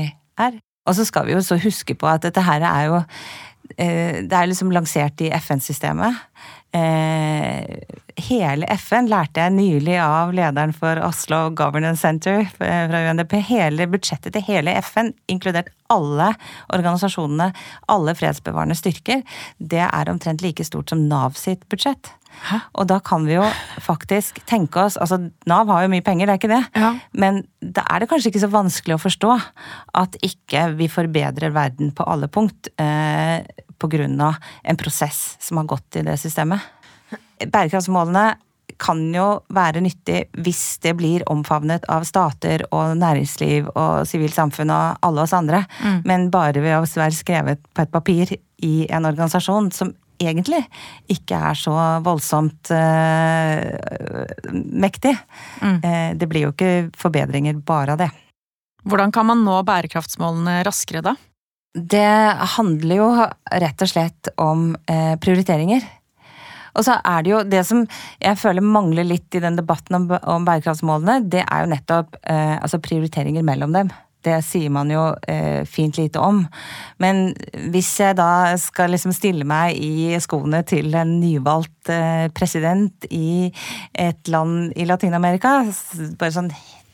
Speaker 3: er. Og så skal vi jo så huske på at dette her er jo eh, Det er liksom lansert i FN-systemet. Eh, hele FN lærte jeg nylig av lederen for Oslo Governance Center fra UNDP. Hele budsjettet til hele FN, inkludert alle organisasjonene, alle fredsbevarende styrker, det er omtrent like stort som Nav sitt budsjett. Hæ? Og da kan vi jo faktisk tenke oss altså Nav har jo mye penger, det er ikke det. Ja. Men da er det kanskje ikke så vanskelig å forstå at ikke vi forbedrer verden på alle punkt eh, pga. en prosess som har gått i det systemet. Bærekraftsmålene kan jo være nyttig hvis det blir omfavnet av stater og næringsliv og sivilt samfunn og alle oss andre, mm. men bare ved å være skrevet på et papir i en organisasjon som egentlig ikke er så voldsomt uh, mektig. Mm. Uh, det blir jo ikke forbedringer bare av det.
Speaker 4: Hvordan kan man nå bærekraftsmålene raskere, da?
Speaker 3: Det handler jo rett og slett om uh, prioriteringer. Og så er det jo det som jeg føler mangler litt i den debatten om, om bærekraftsmålene, det er jo nettopp altså prioriteringer mellom dem det sier man jo eh, fint lite om. Men hvis jeg da skal liksom stille meg i skoene til en nyvalgt eh, president i et land i Latin-Amerika, bare sånn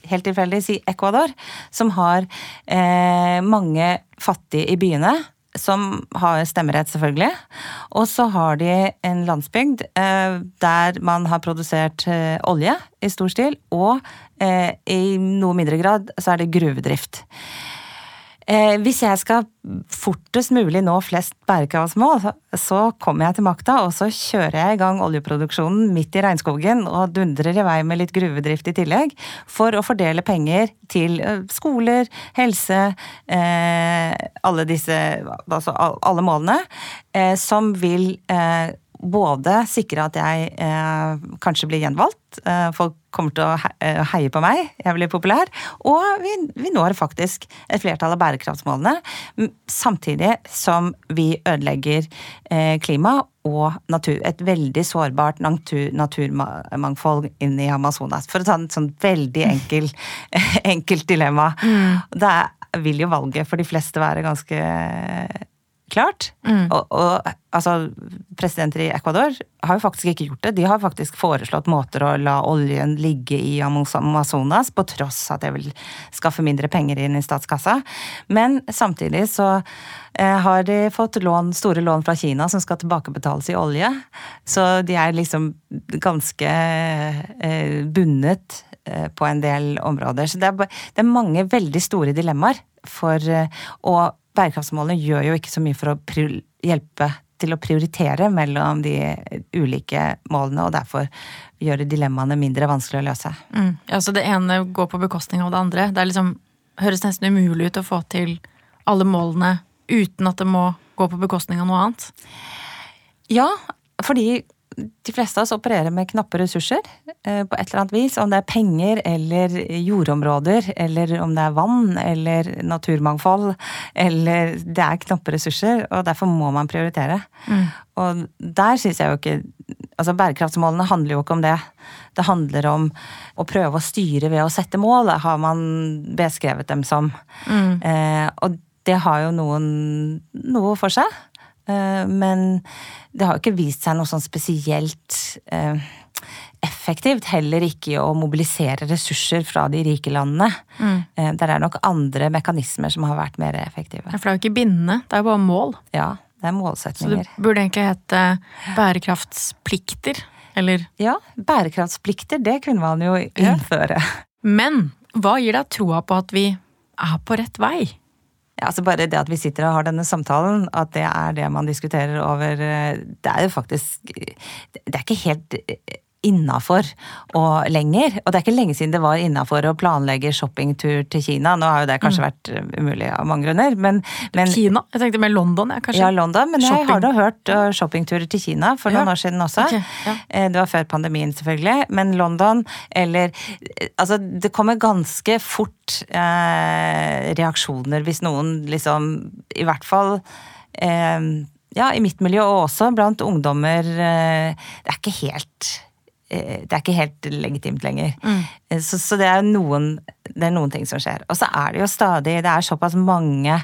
Speaker 3: helt tilfeldig si Ecuador, som har eh, mange fattige i byene som har stemmerett, selvfølgelig. Og så har de en landsbygd eh, der man har produsert eh, olje i stor stil, og I noe mindre grad så er det gruvedrift. Eh, hvis jeg skal fortest mulig nå flest bærekraftsmål, så kommer jeg til makta, og så kjører jeg i gang oljeproduksjonen midt i regnskogen og dundrer i vei med litt gruvedrift i tillegg, for å fordele penger til eh, skoler, helse, alle disse Altså alle målene, som vil både sikre at jeg eh, kanskje blir gjenvalgt, eh, folk kommer til å eh, heie på meg, jeg blir populær, og vi, vi når faktisk et flertall av bærekraftsmålene, samtidig som vi ødelegger eh, klima og natur, et veldig sårbart natur, naturmangfold inn i Amazonas. For å ta et sånn veldig enkel, enkelt dilemma. Mm. Da vil jo valget for de fleste være ganske klart. Mm. Og, og, altså, presidenter i Ecuador har jo faktisk ikke gjort det. De har faktisk foreslått måter å la oljen ligge i Amazonas, på tross at det vil skaffe mindre penger inn i statskassa. Men samtidig så eh, har de fått lån, store lån fra Kina som skal tilbakebetales i olje. Så de er liksom ganske eh, bundet eh, på en del områder. Så det er, det er mange veldig store dilemmaer for å eh, bærekraftsmålene gjør jo ikke så mye for å hjelpe til å prioritere mellom de ulike målene, og derfor gjøre dilemmaene mindre vanskelig å løse.
Speaker 4: Mm. Ja, så det ene går på bekostning av det andre. Det liksom, høres nesten umulig ut å få til alle målene uten at det må gå på bekostning av noe annet.
Speaker 3: Ja, fordi de fleste av oss opererer med knappe ressurser eh, på et eller annet vis. Om det er penger eller jordområder, eller om det er vann eller naturmangfold. Eller det er knappe ressurser, og derfor må man prioritere. Mm. Og der syns jeg jo ikke Altså bærekraftsmålene handler jo ikke om det. Det handler om å prøve å styre ved å sette mål, har man beskrevet dem som. Mm. Eh, og det har jo noen noe for seg. Eh, men det har ikke vist seg noe sånn spesielt eh, effektivt. Heller ikke å mobilisere ressurser fra de rike landene. Mm. Eh, der er nok andre mekanismer som har vært mer effektive.
Speaker 1: for det er jo ikke bindende, det er jo bare mål.
Speaker 3: Ja, det er målsetninger.
Speaker 1: Så det burde egentlig hete bærekraftsplikter, eller?
Speaker 3: Ja, bærekraftsplikter, det kunne man jo innføre. Ja.
Speaker 1: Men hva gir deg troa på at vi er på rett vei?
Speaker 3: Altså Bare det at vi sitter og har denne samtalen, at det er det man diskuterer over eh, Det er jo faktisk Det er ikke helt innafor og lenger. Og det er ikke lenge siden det var innafor å planlegge shoppingtur til Kina. Nå har jo det kanskje mm. vært uh, umulig av mange grunner, men, men,
Speaker 1: Kina? Jeg tenkte mer London, jeg, kanskje?
Speaker 3: Ja, London, men Shopping. jeg har da hørt uh, shoppingturer til Kina for noen ja. år siden også. Okay, ja. Eh, det var før pandemien, selvfølgelig. Men London, eller Altså, det kommer ganske fort eh, reaksjoner hvis noen liksom I hvert fall eh, ja, i mitt miljø og også blant ungdommer. Det er ikke helt Eh, det er ikke helt legitimt lenger. Mm. Eh, så, så, det, er noen, det er noen ting som skjer. Og så er det jo stadig Det er såpass mange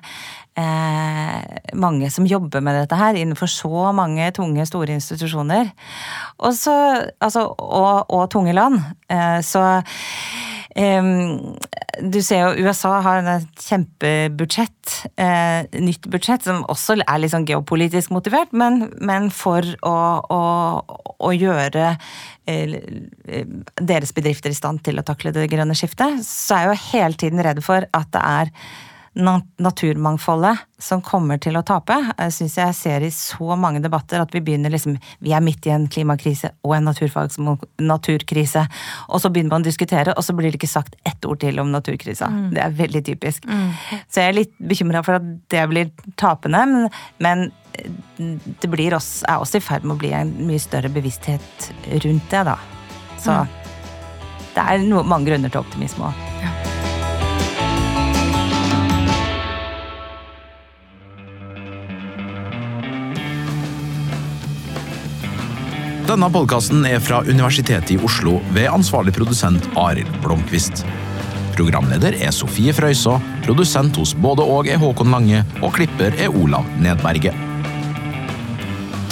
Speaker 3: eh, mange som jobber med dette her innenfor så mange tunge, store institusjoner. Og, så, altså, og, og tunge land. Eh, så du ser jo USA har et kjempebudsjett, eh, nytt budsjett, som også er litt sånn geopolitisk motivert, men, men for å, å, å gjøre eh, deres bedrifter i stand til å takle det grønne skiftet, så er jeg jo hele tiden redd for at det er naturmangfoldet som kommer til å tape. Jeg syns jeg ser i så mange debatter at vi begynner liksom Vi er midt i en klimakrise og en naturkrise. Og så begynner man å diskutere, og så blir det ikke sagt ett ord til om naturkrisa. Mm. Det er veldig typisk. Mm. Så jeg er litt bekymra for at det blir tapende, men, men det blir også, er også i ferd med å bli en mye større bevissthet rundt det, da. Så mm. det er no, mange grunner til optimisme òg. Ja.
Speaker 2: Denne podkasten er fra Universitetet i Oslo ved ansvarlig produsent Arild Blomkvist. Programleder er Sofie Frøysaa, produsent hos både og er Håkon Lange, og klipper er Olav Nedberget.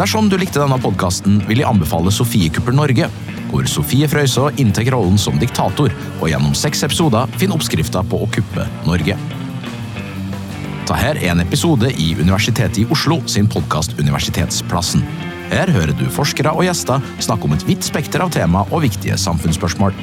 Speaker 2: Dersom du likte denne podkasten, vil jeg anbefale Sofiekuppel Norge, hvor Sofie Frøysaa inntar rollen som diktator, og gjennom seks episoder finner oppskrifter på å kuppe Norge. Dette er en episode i Universitetet i Oslo sin podkast Universitetsplassen. Her hører du forskere og gjester snakke om et vidt spekter av tema og viktige samfunnsspørsmål.